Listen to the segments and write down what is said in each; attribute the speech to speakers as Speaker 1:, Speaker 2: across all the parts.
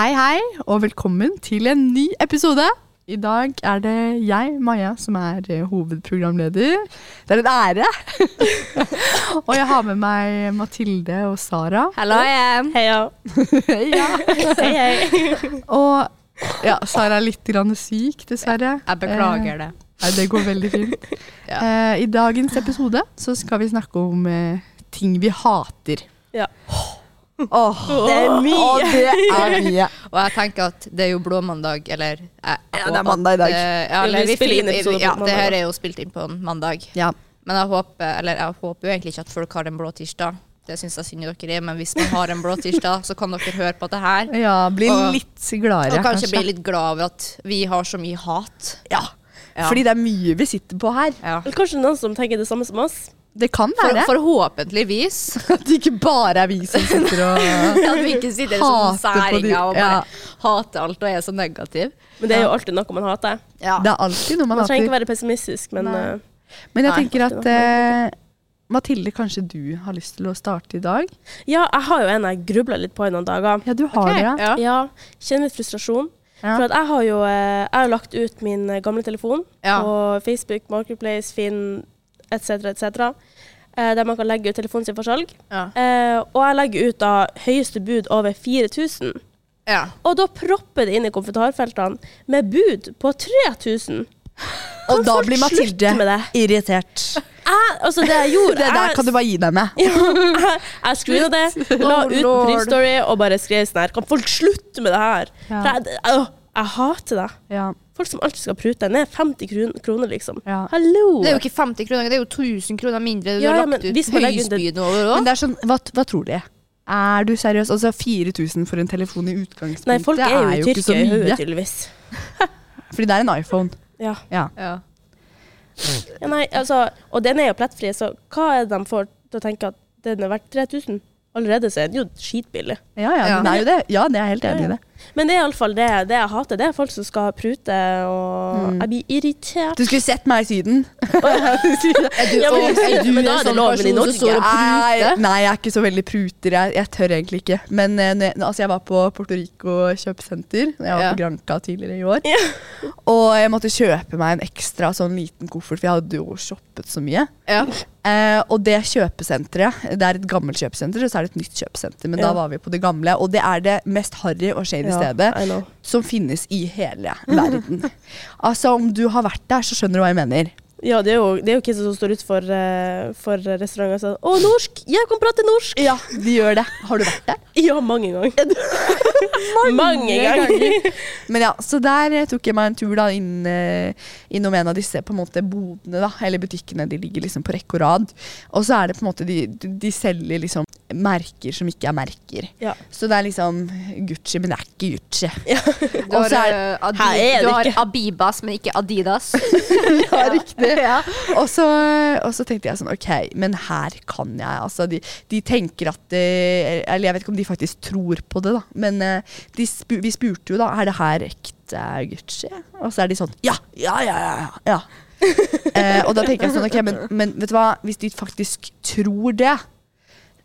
Speaker 1: Hei, hei, og velkommen til en ny episode. I dag er det jeg, Maja, som er eh, hovedprogramleder. Det er en ære. og jeg har med meg Mathilde og Sara.
Speaker 2: Hallo igjen. Heia.
Speaker 1: ja.
Speaker 2: Hei, hei.
Speaker 1: Og ja, Sara er litt grann syk, dessverre.
Speaker 2: Jeg beklager det.
Speaker 1: Eh, nei, det går veldig fint. Eh, I dagens episode så skal vi snakke om ting vi hater.
Speaker 2: Ja.
Speaker 1: Åh,
Speaker 2: Det er mye.
Speaker 1: Oh, det er mye.
Speaker 3: Og jeg tenker at det er jo blåmandag, eller eh,
Speaker 1: Ja, det er mandag i dag.
Speaker 3: eh, Ja, eller,
Speaker 2: Vi
Speaker 3: vi
Speaker 2: spiller inn episode på
Speaker 3: ja,
Speaker 2: mandag,
Speaker 3: det her er jo spilt inn på en mandag.
Speaker 1: Ja.
Speaker 3: Men jeg håper, eller jeg håper jo egentlig ikke at folk har en blå tirsdag. Det syns jeg synd dere er, men hvis man har en blå tirsdag, så kan dere høre på det her.
Speaker 1: Ja, bli
Speaker 3: Og-
Speaker 1: litt gladere,
Speaker 3: Og kanskje bli litt glad over at vi har så mye hat.
Speaker 1: Ja,
Speaker 3: Ja.
Speaker 1: fordi det er mye vi sitter på her.
Speaker 3: Ja.
Speaker 2: Eller kanskje noen som tenker det samme som oss.
Speaker 1: Det kan
Speaker 3: For,
Speaker 1: være
Speaker 3: forhåpentligvis.
Speaker 1: at det ikke bare er vi som sitter og
Speaker 3: At vi ikke sitter som
Speaker 1: Hater
Speaker 3: særinger og bare
Speaker 1: ja.
Speaker 3: hater alt og er så negativ.
Speaker 2: Men det er jo alltid noe man hater.
Speaker 3: Ja.
Speaker 1: Det er alltid noe man
Speaker 2: Man trenger ikke være pessimistisk, men
Speaker 3: Nei.
Speaker 2: eh,
Speaker 1: Men jeg
Speaker 3: Nei,
Speaker 1: tenker at
Speaker 2: uh,
Speaker 1: eh, Mathilde, kanskje du har lyst til å starte i dag?
Speaker 2: ja, jeg har jo en jeg grubla litt på i noen dager.
Speaker 1: Ja, du har
Speaker 3: okay.
Speaker 1: det, ja.
Speaker 3: ja.
Speaker 2: Kjenner litt frustrasjon.
Speaker 1: Ja.
Speaker 2: For at jeg har jo eh, jeg har lagt ut min gamle telefon
Speaker 3: Ja.
Speaker 2: på Facebook, Marketplace, Finn etc., etc., eh, der man kan legge ut telefonen sin for salg.
Speaker 3: Ja.
Speaker 2: Eh, og jeg legger ut da høyeste bud over 4000.
Speaker 3: Ja.
Speaker 2: Og da propper det inn i kommentarfeltene med bud på 3000.
Speaker 1: Og da blir Mathilde irritert.
Speaker 2: Jeg, altså det jeg gjorde
Speaker 1: Det der
Speaker 2: jeg-
Speaker 1: kan du bare gi deg med.
Speaker 2: jeg, jeg screena det, la ut en
Speaker 3: Lord.
Speaker 2: Priv-story og bare skrev sånn her Kan folk slutte med det her?
Speaker 1: Ja.
Speaker 2: For jeg, øh, jeg hater det.
Speaker 1: Ja.
Speaker 2: Folk som alltid skal prute. deg ned 50 kron- kroner, liksom.
Speaker 1: Ja.
Speaker 2: Hallo!
Speaker 3: Det er jo ikke 50 kroner, det er jo 1000 kroner mindre. Du
Speaker 2: Ja, ja,
Speaker 3: har lagt ut høyspyd over
Speaker 1: Men
Speaker 3: òg.
Speaker 1: det er sånn, hva, hva tror de? Er du seriøs? Altså 4000 for en telefon i utgangspunktet
Speaker 2: Nei, folk er jo i
Speaker 1: ikke så mye.
Speaker 2: tydeligvis.
Speaker 1: Fordi det er en iPhone.
Speaker 2: Ja.
Speaker 1: Ja.
Speaker 3: Ja.
Speaker 2: ja, nei, altså, og den er jo plettfri, så hva er det de får til å tenke at den er verdt 3000? Allerede så er den jo skitbillig.
Speaker 1: Ja, ja,
Speaker 3: Ja.
Speaker 1: den er jo det. Ja, det er jeg helt enig i det.
Speaker 2: Men det er iallfall det, det jeg hater. Det er folk som skal prute, og
Speaker 1: Mm.
Speaker 2: jeg blir irritert.
Speaker 1: Du skulle sett meg i Syden.
Speaker 3: Er du,
Speaker 2: Ja, men-
Speaker 3: er du
Speaker 2: men da er det
Speaker 3: sånn
Speaker 2: lov, men i Norge-
Speaker 3: står og
Speaker 1: Nei, nei, jeg er ikke så veldig pruter. Jeg, jeg tør egentlig ikke. Men eh, når jeg, altså, jeg var på Puerto Rico kjøpesenter. Jeg var
Speaker 3: Ja.
Speaker 1: på Granca tidligere i år. Og jeg måtte kjøpe meg en ekstra sånn liten koffert, for jeg hadde jo shoppet så mye.
Speaker 3: Ja.
Speaker 1: Uh, og det kjøpesenteret, det er et gammelt kjøpesenter, og så er det et nytt kjøpesenter. Men
Speaker 2: Ja.
Speaker 1: da var vi på det gamle, og det er det mest harry og shady stedet som finnes i hele verden. altså, om du har vært der, så skjønner du hva jeg mener.
Speaker 2: Ja, det er jo, det er jo kidsa som står utenfor uh, for restauranter og sier 'Å, norsk! Jeg kan prate norsk!'
Speaker 1: Ja, de gjør det. Har du vært der?
Speaker 2: Ja, mange ganger. mange ganger.
Speaker 1: Men ja, så der eh, tok jeg meg en tur da inn, eh, innom en av disse på en måte bodene, da, eller butikkene. De ligger liksom på rekke og rad. Og så er det på en måte de, de, de selger liksom merker som ikke er merker.
Speaker 2: Ja.
Speaker 1: Så det er liksom Gucci, men det er ikke Gucci.
Speaker 3: Du har,
Speaker 1: er-
Speaker 3: eh, Adi
Speaker 2: er
Speaker 3: du har. Abibas, men ikke Adidas.
Speaker 1: Ja, riktig.
Speaker 3: Ja.
Speaker 1: Og så, og så tenkte jeg sånn, ok, men her kan jeg. Altså, de, de tenker at eh, Eller jeg vet ikke om de faktisk tror på det, da. Men eh, de spu, vi spurte jo da, er det her ekte Gucci? Og så er de sånn, ja, ja, ja, ja. ja. eh, og da tenker jeg sånn, ok, men, men vet du hva, hvis de faktisk tror det,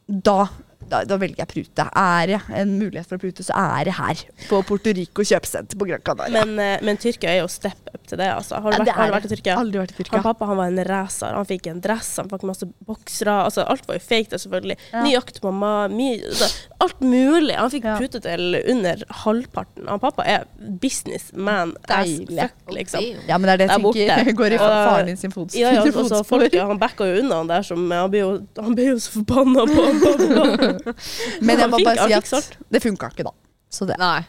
Speaker 1: da da, da velger jeg prute. Er det en mulighet for å prute, så er det her. På Puerto Rico kjøpesenter på Gran Canaria.
Speaker 2: Men, eh, men Tyrkia er jo step up til det, altså. Har du vært, har du vært i Tyrkia?
Speaker 1: Aldri vært i Tyrkia.
Speaker 2: Han pappa han var en racer. Han fikk en dress, han fikk masse boksere. Altså, alt var jo fake, selvfølgelig.
Speaker 1: Ja.
Speaker 2: Ny jaktmamma. mamma, mye, altså, alt mulig. Han fikk
Speaker 1: Ja.
Speaker 2: pute til under halvparten. Han pappa er businessman as fuck, liksom.
Speaker 1: Ja, men det er det jeg
Speaker 2: borte.
Speaker 1: tenker. Går i faren din sin fotspor.
Speaker 2: Ja, ja, altså, folk, han backa jo unna han der som Han ble jo, han ble jo så forbanna på pappa.
Speaker 1: Men jeg må
Speaker 2: fikk-
Speaker 1: bare si at det funka ikke, da. Så det
Speaker 3: Nei.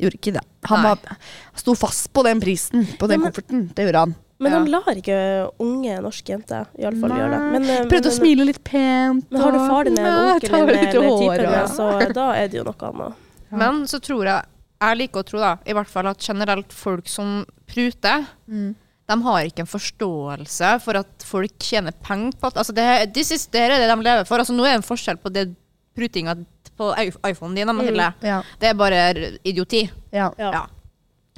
Speaker 1: gjorde ikke det. Han
Speaker 3: Nei.
Speaker 1: var, sto fast på den prisen, på den
Speaker 2: Ja, men-
Speaker 1: kofferten. Det gjorde han.
Speaker 2: Men
Speaker 3: Ja.
Speaker 2: han lar ikke unge norske jenter iallfall gjøre det. Men, eh,
Speaker 1: Prøvde å smile litt pent.
Speaker 2: Men har du
Speaker 1: og-
Speaker 2: far din eller
Speaker 1: Ja,
Speaker 2: onkel din eller typen din, så da er det jo noe annet.
Speaker 3: Men så tror jeg Jeg liker å tro da, i hvert fall at generelt folk som pruter,
Speaker 1: Mm.
Speaker 3: de har ikke en forståelse for at folk tjener penger på at altså det, det er det de lever for. Altså Nå er det en forskjell på det prutinga på iPhonen din, mm.
Speaker 1: Ja.
Speaker 3: Det er bare idioti.
Speaker 1: Ja.
Speaker 2: Ja.
Speaker 3: Ja.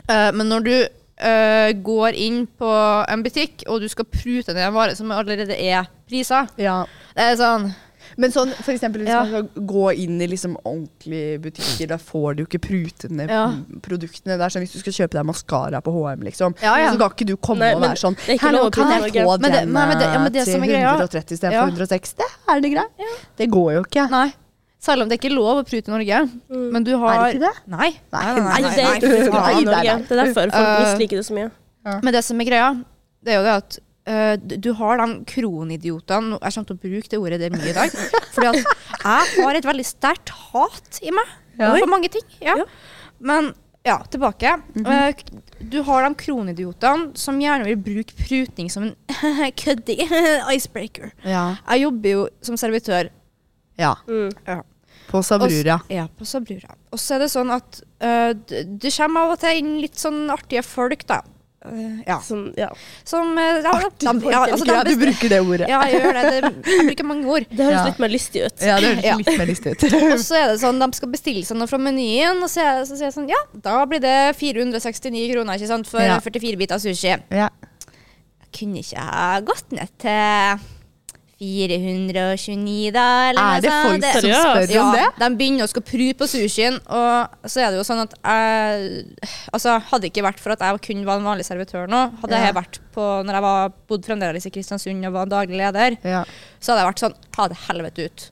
Speaker 3: Eh, men når du eh, går inn på en butikk, og du skal prute ned en vare som allerede er prisa,
Speaker 1: ja.
Speaker 3: det er sånn
Speaker 1: Men sånn, for eksempel hvis
Speaker 3: Ja.
Speaker 1: man skal gå inn i liksom ordentlige butikker, da får du ikke prutende
Speaker 3: Ja.
Speaker 1: produktene. Det er sånn Hvis du skal kjøpe deg maskara på HM, liksom,
Speaker 3: Ja, ja.
Speaker 1: så kan ikke du komme
Speaker 2: Nei,
Speaker 1: og være sånn Hallo, kan jeg få
Speaker 3: Men
Speaker 1: den til
Speaker 3: som er greia-
Speaker 1: 130 istedenfor
Speaker 3: Ja.
Speaker 1: 160? Er det greit? Det går jo ikke.
Speaker 3: Nei. Selv om det er ikke lov å prute i Norge. Men du har
Speaker 1: Er det ikke det?
Speaker 3: Nei.
Speaker 1: Nei,
Speaker 2: Nei,
Speaker 1: nei,
Speaker 2: det er
Speaker 1: nei.
Speaker 2: ikke for
Speaker 1: Nei, nei, nei.
Speaker 2: Det er derfor folk
Speaker 3: Uh,
Speaker 2: misliker det så mye.
Speaker 3: Men det som er greia, det er jo det at eh, du- du har de kronidiotene Jeg kommer til å bruke det ordet det er mye i dag. Fordi at jeg har et veldig sterkt hat i meg
Speaker 1: Ja.
Speaker 3: for mange ting. Ja.
Speaker 2: Ja.
Speaker 3: Men ja, tilbake. Eh, du har de kronidiotene som gjerne vil bruke prutning som en køddig icebreaker.
Speaker 1: Ja.
Speaker 3: Jeg jobber jo som servitør.
Speaker 1: ja.
Speaker 2: Mm.
Speaker 1: På Sabrura.
Speaker 3: Ja, på Sabrura. Og så er det sånn at uh, det kommer av og til inn litt sånn artige folk, da. Uh, ja.
Speaker 2: Som, ja.
Speaker 3: Som eh, ja,
Speaker 1: Artig
Speaker 3: de-
Speaker 1: folk,
Speaker 3: ja, altså, de
Speaker 1: Ja, du bruker det ordet.
Speaker 3: Ja, jeg gjør det. det. Jeg bruker mange ord.
Speaker 2: Det høres
Speaker 1: Ja.
Speaker 2: litt mer lystig ut.
Speaker 1: Ja, det høres
Speaker 3: Ja.
Speaker 1: litt mer lystig ut.
Speaker 3: Og så er det sånn, de skal bestille seg noe fra menyen, og så, er- så sier jeg sånn Ja, da blir det 469 kroner ikke sant, for
Speaker 1: Ja.
Speaker 3: 44 biter sushi.
Speaker 1: Ja.
Speaker 3: Jeg kunne ikke ha gått ned til 429, da? Eller
Speaker 1: Er det
Speaker 3: noe sånt.
Speaker 1: folk som spør
Speaker 3: ja,
Speaker 1: om det?
Speaker 3: de begynner å skal prute på sushien, og så er det jo sånn at jeg Altså, hadde det ikke vært for at jeg kun var en vanlig servitør nå, hadde
Speaker 1: Ja.
Speaker 3: jeg vært på Når jeg var, bodde fremdeles i Kristiansund og var daglig leder,
Speaker 1: Ja.
Speaker 3: så hadde jeg vært sånn Ta det helvete ut.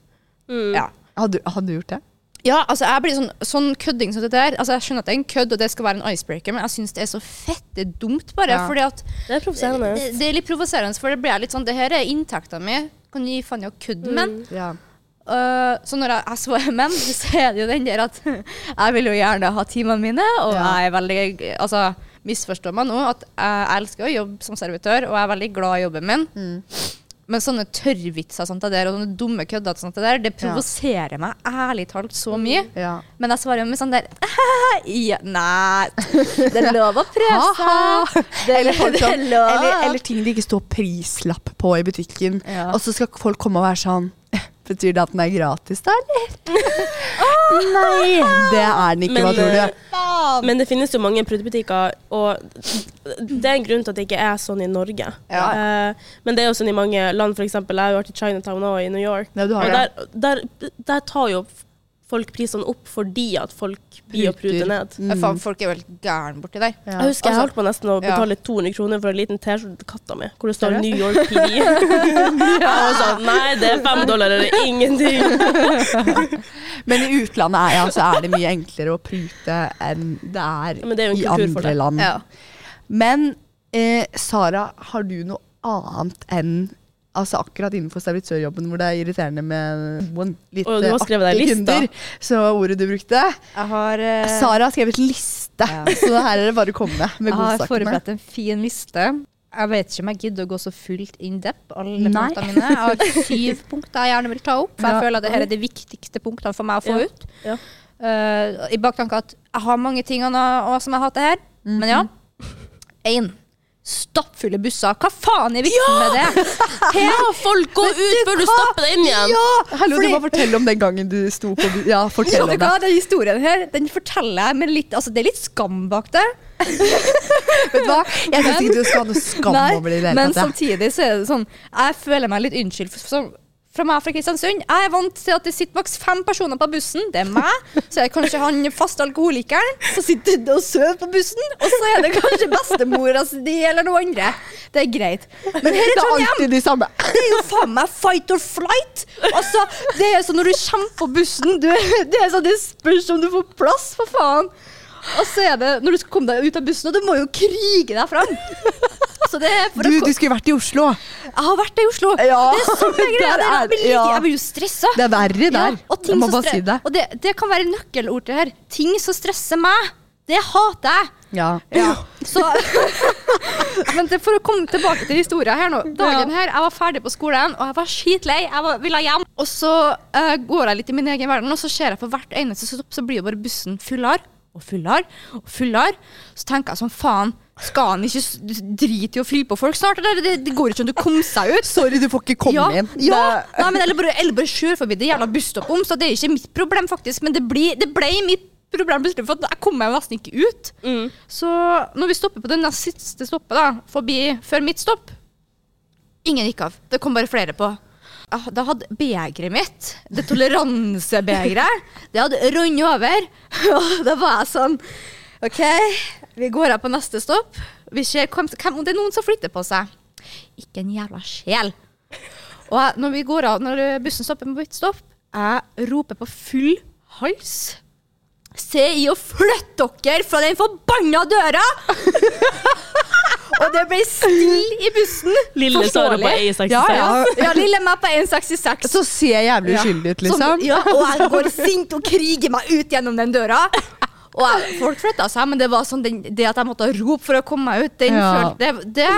Speaker 2: Mm.
Speaker 3: Ja.
Speaker 1: Hadde, hadde du gjort det?
Speaker 3: Ja, altså jeg blir sånn, sånn kødding som dette her. Altså Jeg skjønner at det er en kødd, og det skal være en icebreaker, men jeg syns det er så fette dumt, bare.
Speaker 1: Ja.
Speaker 3: Fordi at
Speaker 2: Det er provoserende.
Speaker 3: det, det er litt provoserende, for det blir litt sånn Det her er inntekta mi. Kan du gi faen i å kødde med?
Speaker 2: Mm.
Speaker 1: Ja.
Speaker 3: Uh, så når jeg, jeg svarer menn, så er det jo den der at jeg vil jo gjerne ha timene mine, og
Speaker 1: Ja.
Speaker 3: jeg er veldig Altså, misforstår meg nå, at jeg elsker å jobbe som servitør, og jeg er veldig glad i jobben min.
Speaker 1: Mm.
Speaker 3: Men sånne tørrvitser sånt der, og sånne dumme kødder sånt det der, det
Speaker 1: Ja.
Speaker 3: provoserer meg ærlig talt så mye.
Speaker 1: ja.
Speaker 3: Men jeg svarer jo med sånn der ja, Nei, det er lov å prøve seg.
Speaker 1: Eller,
Speaker 3: er
Speaker 1: eller, eller ting det ikke står prislapp på i butikken.
Speaker 3: Ja.
Speaker 1: Og så skal folk komme og være sånn Betyr det at den er gratis, da, eller? Nei, det er den ikke. Hva tror du?
Speaker 3: Faen.
Speaker 2: Men det finnes jo mange prutebutikker, og det er en grunn til at det ikke er sånn i Norge.
Speaker 3: Ja.
Speaker 2: Eh, men det er jo sånn i mange land, f.eks. Jeg har jo vært i Chinatown og i New York.
Speaker 1: Ja, har
Speaker 2: og der, der, der tar jo folk prisene opp fordi at folk blir å prute ned.
Speaker 3: Mm. faen, folk er vel gæren gærne borti der.
Speaker 1: Ja.
Speaker 2: Jeg husker jeg
Speaker 3: Altså,
Speaker 2: holdt på nesten å
Speaker 3: ja.
Speaker 2: 200 kroner for en liten T-skjorte til katta mi, hvor det står? New York PD. Jeg var sånn, nei, det er fem dollar eller ingenting.
Speaker 1: Men i utlandet er, ja, så er det mye enklere å prute enn det er,
Speaker 2: Men det er
Speaker 1: i andre land.
Speaker 3: Ja.
Speaker 1: Men eh, Sara, har du noe annet enn Altså akkurat innenfor servitørjobben hvor det er irriterende med noen litt
Speaker 2: Og du har skrevet deg
Speaker 1: kunder, så ordet du brukte.
Speaker 3: Jeg har, uh,
Speaker 1: Sara har skrevet liste,
Speaker 3: Ja.
Speaker 1: så her er det bare å komme med
Speaker 3: jeg har
Speaker 1: godsakene.
Speaker 3: forberedt en fin liste. Jeg vet ikke om jeg gidder å gå så fullt in depth alle
Speaker 1: Nei.
Speaker 3: punktene mine. Jeg har syv punkter jeg gjerne vil ta opp. For jeg
Speaker 1: Ja.
Speaker 3: føler at dette er de viktigste punktene for meg å få
Speaker 2: Ja.
Speaker 3: ut.
Speaker 2: Ja.
Speaker 3: Eh, I baktanke at jeg har mange ting som jeg hater her. Men ja. Én. Stappfulle busser. Hva faen er vitsen med det?
Speaker 2: La folk, gå ut før du stapper deg inn igjen!
Speaker 1: Hallo,
Speaker 3: Fordi-
Speaker 1: du må fortelle om den gangen du sto på bu- Ja, fortell om
Speaker 3: det. hva. Den historien her Den forteller jeg med litt Altså, det er litt skam bak det.
Speaker 1: Vet du hva? Jeg syns ikke du skal ha noe skam
Speaker 3: Nei,
Speaker 1: over det
Speaker 3: men samtidig så er det sånn Jeg føler meg litt unnskyld For, fra meg fra Kristiansund Jeg er vant til at det sitter maks fem personer på bussen. Det er meg. Så er det kanskje han faste alkoholikeren som sitter og sover på bussen. Og så er det kanskje bestemora di eller noe andre. Det er greit. Men her i
Speaker 1: er
Speaker 3: Trondheim
Speaker 1: de samme.
Speaker 3: det er jo faen meg fight or flight! Altså, det er sånn når du kommer på bussen du, Det er sånn, det spørs om du får plass, for faen! Og så er det når du skal komme deg ut av bussen, og du må jo krige deg fram. Så det for
Speaker 1: Du, du skulle vært i Oslo.
Speaker 3: Jeg har vært i Oslo.
Speaker 1: Ja,
Speaker 3: Det er sånne greier. er- Jeg blir,
Speaker 1: ja.
Speaker 3: jeg blir jo stressa.
Speaker 1: Det er verre der.
Speaker 3: Ja,
Speaker 1: jeg må bare si det.
Speaker 3: Og det, det kan være nøkkelord til her. Ting som stresser meg. Det hater jeg.
Speaker 1: Ja.
Speaker 3: Ja. Så, men det, for å komme tilbake til historien her nå. Dagen her, Jeg var ferdig på skolen, og jeg var skitlei. Jeg var, ville hjem. Og så uh, går jeg litt i min egen verden, og så ser jeg for hvert eneste stopp, så blir jo bare bussen fullere og fullere og fullere. Så tenker jeg sånn, faen, skal han ikke drite i å fylle på folk snart? Eller? Det, det går ikke an å komme seg ut.
Speaker 1: Sorry, du får ikke komme
Speaker 3: Ja,
Speaker 1: inn.
Speaker 3: ja.
Speaker 1: Det-
Speaker 3: Nei, men eller bare, eller bare kjør forbi det jævla busstoppet om, så det er ikke mitt problem, faktisk. Men det, blir, det ble mitt problem plutselig, for jeg kom meg jo nesten ikke ut.
Speaker 2: Mm.
Speaker 3: Så når vi stopper på det nest siste stoppet, da, forbi før mitt stopp Ingen gikk av. Det kom bare flere på. Ah, Da hadde begeret mitt, det toleransebegeret, det hadde runnet over. Og da var jeg sånn OK, vi går av på neste stopp. Vi ser hvem, om det er noen som flytter på seg. Ikke en jævla sjel. Og når vi går av, når bussen stopper på mitt stopp, jeg roper på full hals. Se i å flytte dere fra den forbanna døra! og det ble stille i bussen.
Speaker 2: Lille Sara på 1,66.
Speaker 1: Ja, ja.
Speaker 3: Ja, lille meg på 1,66.
Speaker 1: Så ser jeg jævlig uskyldig ut, liksom.
Speaker 3: Som, ja, og jeg går sint og kriger meg ut gjennom den døra. Og jeg, folk flytta seg, men det var sånn den, det at jeg måtte rope for å komme meg ut, den
Speaker 1: Ja.
Speaker 3: følte det, det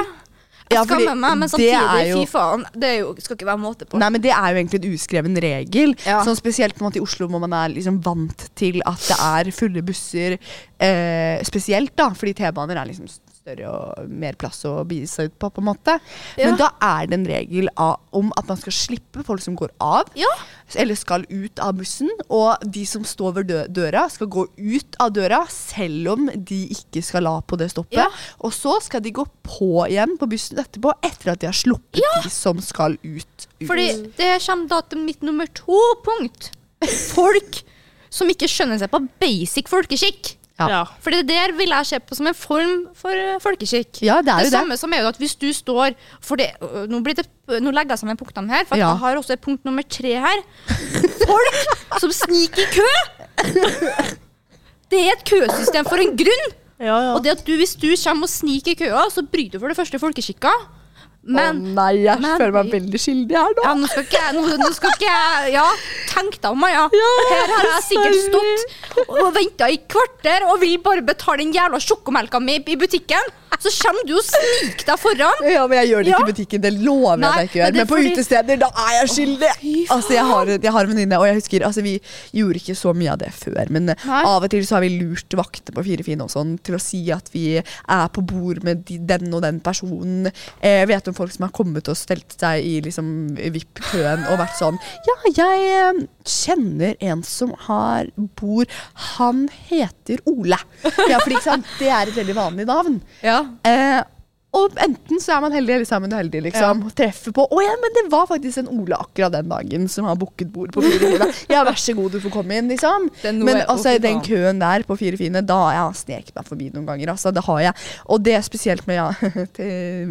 Speaker 3: Jeg
Speaker 1: Ja,
Speaker 3: skammer meg, men samtidig,
Speaker 1: jo-
Speaker 3: fy faen. Det er jo, skal ikke være måte på.
Speaker 1: Nei, men Det er jo egentlig en uskreven regel.
Speaker 3: Ja.
Speaker 1: Sånn Spesielt på en måte i Oslo hvor man er liksom vant til at det er fulle busser. Eh, spesielt da, fordi T-baner er liksom større og mer plass å begi seg ut på. på en måte.
Speaker 3: Ja.
Speaker 1: Men da er det en regel av, om at man skal slippe folk som går av,
Speaker 3: Ja.
Speaker 1: eller skal ut av bussen. Og de som står ved dø døra, skal gå ut av døra selv om de ikke skal la på det stoppet.
Speaker 3: Ja.
Speaker 1: Og så skal de gå på igjen på bussen etterpå, etter at de har sluppet de som skal ut. ut.
Speaker 3: Fordi det kommer da til mitt nummer to punkt. Folk som ikke skjønner seg på basic folkeskikk.
Speaker 1: Ja.
Speaker 2: Ja.
Speaker 3: For det der vil jeg se på som en form for eh, folkeskikk.
Speaker 1: Ja, det er jo det.
Speaker 3: samme som er jo at hvis du står for det, nå, blir det, nå legger jeg sammen punktene her, for
Speaker 1: Ja.
Speaker 3: jeg har også et punkt nummer tre her. Folk som sniker i kø! Det er et køsystem for en grunn.
Speaker 2: Ja, ja.
Speaker 3: Og det at du, hvis du kommer og sniker i køa, så bryter du for det første folkeskikka. Men
Speaker 1: Å nei, jeg
Speaker 3: men-
Speaker 1: føler meg veldig skyldig her nå.
Speaker 3: ja, nå skal ikke jeg nå, nå skal ikke jeg Ja, tenk deg om, ja. Her har jeg sikkert stått og venta i kvarter og vil bare betale den jævla sjokomelka mi i butikken. Så kommer du og sniker deg foran.
Speaker 1: Ja, men Jeg gjør det ikke i butikken, det lover jeg
Speaker 3: Nei,
Speaker 1: at jeg ikke gjør.
Speaker 3: men
Speaker 1: Men, på
Speaker 3: fordi-
Speaker 1: utesteder, da er jeg skyldig! Altså, jeg har, jeg har en venninne, og jeg husker altså, Vi gjorde ikke så mye av det før, men
Speaker 3: Nei.
Speaker 1: av og til så har vi lurt vakter på Fire fine og sånn til å si at vi er på bord med de, den og den personen. Eh, Jeg vet om folk som har kommet og stelt seg i liksom, VIP-køen og vært sånn Ja, jeg eh, kjenner en som har bord. Han heter Ole. Ja, for Det er et veldig vanlig navn.
Speaker 3: Ja.
Speaker 1: Eh, og enten så er man heldig, eller så er man uheldig. liksom. Treffer på Å ja, men det var faktisk en Ole akkurat den dagen som har booket bord på Fire fine. Ja, vær så god, du får komme inn, liksom. Men altså, i den køen der på Fire fine, da har jeg sneket meg forbi noen ganger. altså, Det har jeg. Og det er spesielt med ja,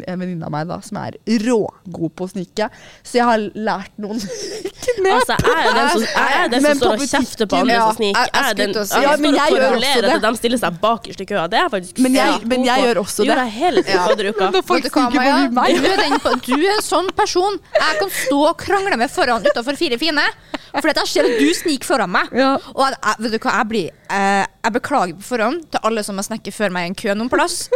Speaker 1: en venninne av meg da, som er rågod på å snike. Så jeg har lært noen knep.
Speaker 2: Altså, jeg er den som, jeg er den som står og kjefter på andre
Speaker 3: ja,
Speaker 2: som sniker.
Speaker 3: Er jeg- jeg
Speaker 2: Jeg den jeg
Speaker 1: Ja,
Speaker 2: står
Speaker 1: men
Speaker 2: og
Speaker 1: jeg det.
Speaker 2: at de stiller seg bakerst i køa. Det er faktisk
Speaker 1: Men jeg- men jeg gjør også
Speaker 2: Det gjør
Speaker 1: det.
Speaker 2: jeg helt tiden fadderuka.
Speaker 1: Når folk
Speaker 3: Vet du hva, Maja?
Speaker 1: meg.
Speaker 3: Du er, den, på- du er en sånn person jeg kan stå og krangle med foran utafor Fire fine. For jeg ser at du sniker foran meg.
Speaker 1: Ja.
Speaker 3: Og jeg- vet du hva, jeg blir eh, Jeg beklager på forhånd til alle som har snekket før meg i en kø noen plass.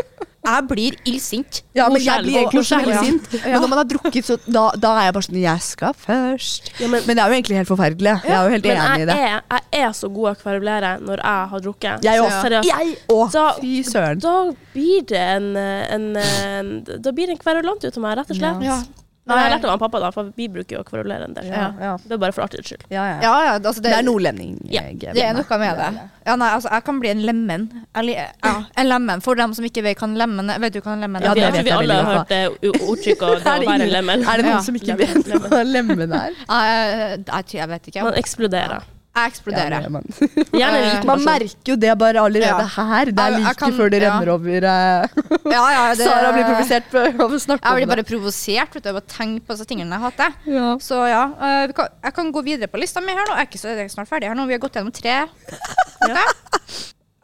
Speaker 3: Jeg blir illsint.
Speaker 1: Ja, men jeg blir egentlig også
Speaker 2: sjel,
Speaker 1: veldig
Speaker 2: ja.
Speaker 1: sint. Men når man har drukket, så da, da er jeg bare sånn Jeg skal først.
Speaker 2: Ja, men-
Speaker 1: men, det er jo egentlig helt forferdelig. Jeg er jo helt
Speaker 2: Men
Speaker 1: enig i det.
Speaker 2: er, jeg er så god å kverulere når jeg har drukket.
Speaker 1: Jeg også. Jeg òg. Fy søren.
Speaker 2: Da blir det en, en, en Da blir det en kverulant ut av meg, rett og slett.
Speaker 3: Ja.
Speaker 2: Men jeg har lært av han pappa, da, for vi bruker jo å kverulere en del.
Speaker 1: Ja, ja.
Speaker 2: Det er bare for artighets skyld.
Speaker 1: Ja, ja.
Speaker 3: Ja, ja, altså
Speaker 1: Det er nordlending.
Speaker 2: Ja,
Speaker 1: eh,
Speaker 3: Det er noe med det. Ja, nei, altså, jeg kan bli en lemen. Eller, ja, en lemen. For dem som ikke vet hva en lemen er. Vet du hva en lemen er?
Speaker 1: Ja,
Speaker 2: vi,
Speaker 1: det
Speaker 2: jeg
Speaker 1: vet
Speaker 2: vi
Speaker 1: jeg
Speaker 2: alle har hørt det ordtrykket det å være en lemen.
Speaker 1: Er det noen
Speaker 3: Ja.
Speaker 1: som ikke
Speaker 2: Lemmen,
Speaker 1: vet hva lemmen er?
Speaker 3: Nei, jeg, jeg vet ikke.
Speaker 2: Man eksploderer.
Speaker 3: Jeg eksploderer.
Speaker 1: Ja, men, er man.
Speaker 2: Gjerne en liten
Speaker 1: man merker jo det bare allerede
Speaker 3: Ja.
Speaker 1: her. Det er
Speaker 3: Jeg- jeg
Speaker 1: like
Speaker 3: kan-
Speaker 1: før det
Speaker 3: ja.
Speaker 1: renner over. eh,
Speaker 3: Ja, ja, det,
Speaker 1: Sara blir provosert på av å snakke
Speaker 3: Jeg blir bare provosert vet du, av å tenke på disse tingene jeg hater.
Speaker 1: Ja.
Speaker 3: Så ja, eh, kan, jeg kan gå videre på lista mi her nå. Jeg er ikke så er snart ferdig her nå. Vi har gått gjennom tre. Ja.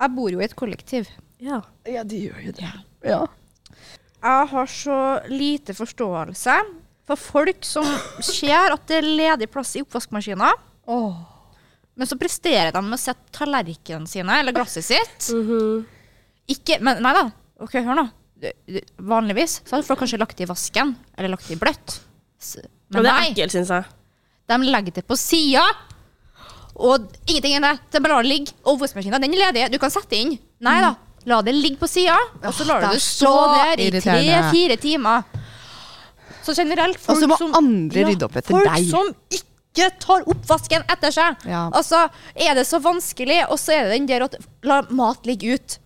Speaker 3: Jeg bor jo i et kollektiv.
Speaker 2: Ja.
Speaker 1: ja, de gjør jo det. Ja.
Speaker 3: Jeg har så lite forståelse for folk som ser at det er ledig plass i oppvaskmaskiner,
Speaker 1: Åh.
Speaker 3: Men så presterer de med å sette tallerkenene sine eller glasset sitt.
Speaker 2: Mhm.
Speaker 3: Ikke, men nei da. Ok, hør nå. Det- det- Vanligvis så hadde folk kanskje lagt det i vasken, eller lagt det i bløtt.
Speaker 2: Og
Speaker 3: Men
Speaker 2: det er ekkelt, syns jeg.
Speaker 3: de legger det på sida. Og ingenting enn det. Det bare lar det ligge. Oppvaskmaskinen den er ledig. Du kan sette inn. Nei da. La det ligge på sida, og så lar du
Speaker 1: det er
Speaker 3: stå der i tre-fire timer. Så generelt folk Og
Speaker 1: så må
Speaker 3: som
Speaker 1: andre rydde opp etter
Speaker 3: folk
Speaker 1: deg.
Speaker 3: som ikke tar oppvasken etter seg.
Speaker 1: Ja.
Speaker 3: Altså, er det så vanskelig, og så er det den der at la mat ligge ut.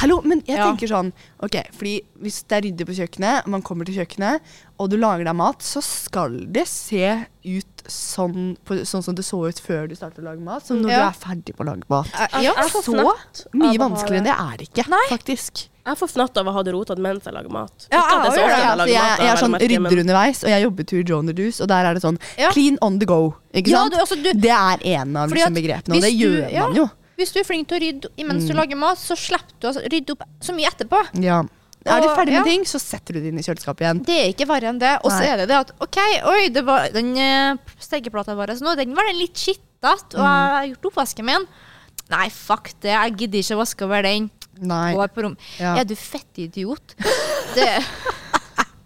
Speaker 1: Hallo, men jeg tenker sånn Ok, fordi hvis det er ryddig på kjøkkenet, og man kommer til kjøkkenet, og du lager deg mat, så skal det se ut sånn, på, sånn som det så ut før du startet å lage mat. Som når
Speaker 3: Ja.
Speaker 1: du er ferdig på å lage mat.
Speaker 2: Jeg,
Speaker 3: Ja,
Speaker 2: jeg
Speaker 1: Så
Speaker 2: av
Speaker 1: mye vanskeligere enn
Speaker 2: det.
Speaker 1: er det ikke, faktisk.
Speaker 2: Jeg får fnatt av å ha det rotete mens jeg lager mat.
Speaker 3: Ja,
Speaker 2: Ikke at det så
Speaker 3: jeg
Speaker 1: Ja,
Speaker 2: jeg
Speaker 1: for
Speaker 2: lager
Speaker 1: jeg,
Speaker 2: mat.
Speaker 1: jeg er sånn rydder underveis, og jeg jobber til Joner Reduce, og der er det sånn clean on the go. Ikke
Speaker 3: Ja,
Speaker 1: sant?
Speaker 3: du, altså, du,
Speaker 1: det er en av liksom, begrepene, og det gjør
Speaker 3: du-
Speaker 1: man jo.
Speaker 3: Hvis du er flink til å rydde imens
Speaker 1: Mm.
Speaker 3: du lager mat, så slipper du å rydde opp så mye etterpå.
Speaker 1: Ja. Er du ferdig med
Speaker 3: ja.
Speaker 1: ting, så setter du det inn i kjøleskapet igjen.
Speaker 3: Det er ikke verre enn det. Og så er det det at OK, oi, det var den uh, stekeplata vår så nå, den var den litt skittete, og jeg har gjort oppvasken min. Nei, fuck det, jeg gidder ikke å vaske over den.
Speaker 1: Nei. Ja.
Speaker 3: Er du fettidiot? Det,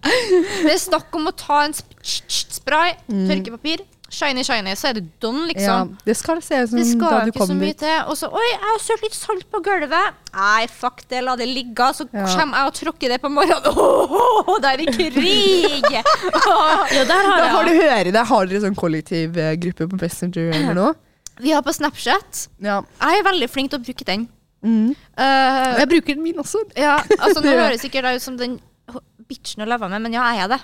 Speaker 3: det er snakk om å ta en sp spray, tørkepapir, shiny, shiny, så er det done,
Speaker 1: Ja,
Speaker 3: liksom.
Speaker 1: det skal se ut som
Speaker 3: Det
Speaker 1: da du
Speaker 3: ikke så
Speaker 1: kom
Speaker 3: mye
Speaker 1: dit.
Speaker 3: til. Og så Oi, jeg har sølt litt salt på gulvet. Nei, fuck det, la det ligge. Så
Speaker 1: Ja.
Speaker 3: kommer jeg og tråkker det på morgenen. Åh, der er krig! Åh.
Speaker 2: Ja, der har
Speaker 1: Da får
Speaker 2: jeg
Speaker 1: du høre det. Har dere sånn kollektivgruppe på Messenger eller noe?
Speaker 3: Vi har på Snapchat.
Speaker 1: Ja.
Speaker 3: Jeg er veldig flink til å bruke den.
Speaker 1: Mm.
Speaker 3: Eh,
Speaker 1: Jeg bruker den min også.
Speaker 3: ja, altså Nå
Speaker 1: Det
Speaker 3: høres sikkert jeg ut som den bitchen å leve med, men ja, jeg er det.